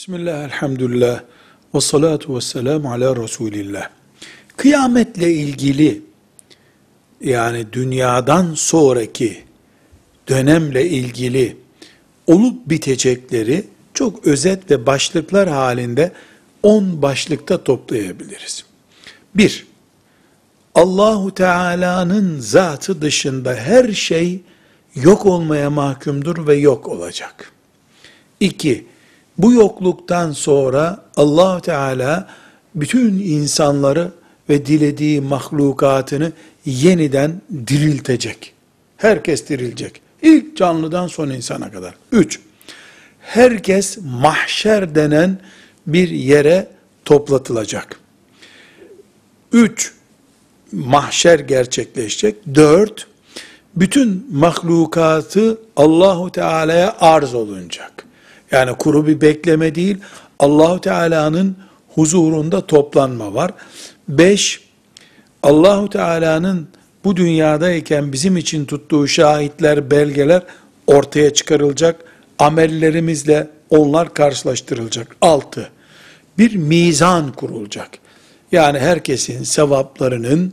Bismillah, elhamdülillah, ve salatu ve selamu ala Resulillah. Kıyametle ilgili, yani dünyadan sonraki dönemle ilgili olup bitecekleri çok özet ve başlıklar halinde 10 başlıkta toplayabiliriz. 1. Allahu Teala'nın zatı dışında her şey yok olmaya mahkumdur ve yok olacak. 2. Bu yokluktan sonra allah Teala bütün insanları ve dilediği mahlukatını yeniden diriltecek. Herkes dirilecek. İlk canlıdan son insana kadar. Üç, herkes mahşer denen bir yere toplatılacak. Üç, mahşer gerçekleşecek. Dört, bütün mahlukatı Allahu Teala'ya arz olunacak. Yani kuru bir bekleme değil, Allahu Teala'nın huzurunda toplanma var. Beş, Allahu Teala'nın bu dünyadayken bizim için tuttuğu şahitler, belgeler ortaya çıkarılacak. Amellerimizle onlar karşılaştırılacak. Altı, bir mizan kurulacak. Yani herkesin sevaplarının,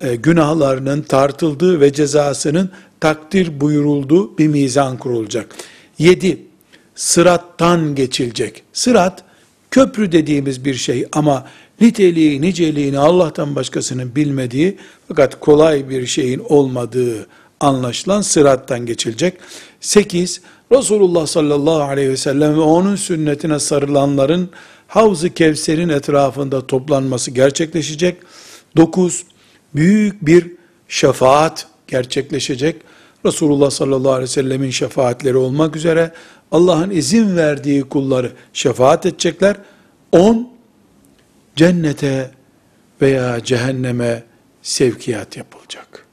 e, günahlarının tartıldığı ve cezasının takdir buyurulduğu bir mizan kurulacak. Yedi, sırattan geçilecek. Sırat, köprü dediğimiz bir şey ama niteliği, niceliğini Allah'tan başkasının bilmediği fakat kolay bir şeyin olmadığı anlaşılan sırattan geçilecek. Sekiz, Resulullah sallallahu aleyhi ve sellem ve onun sünnetine sarılanların Havz-ı Kevser'in etrafında toplanması gerçekleşecek. Dokuz, büyük bir şefaat gerçekleşecek. Resulullah sallallahu aleyhi ve sellemin şefaatleri olmak üzere Allah'ın izin verdiği kulları şefaat edecekler. On, cennete veya cehenneme sevkiyat yapılacak.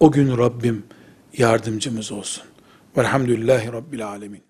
O gün Rabbim yardımcımız olsun. Velhamdülillahi Rabbil Alemin.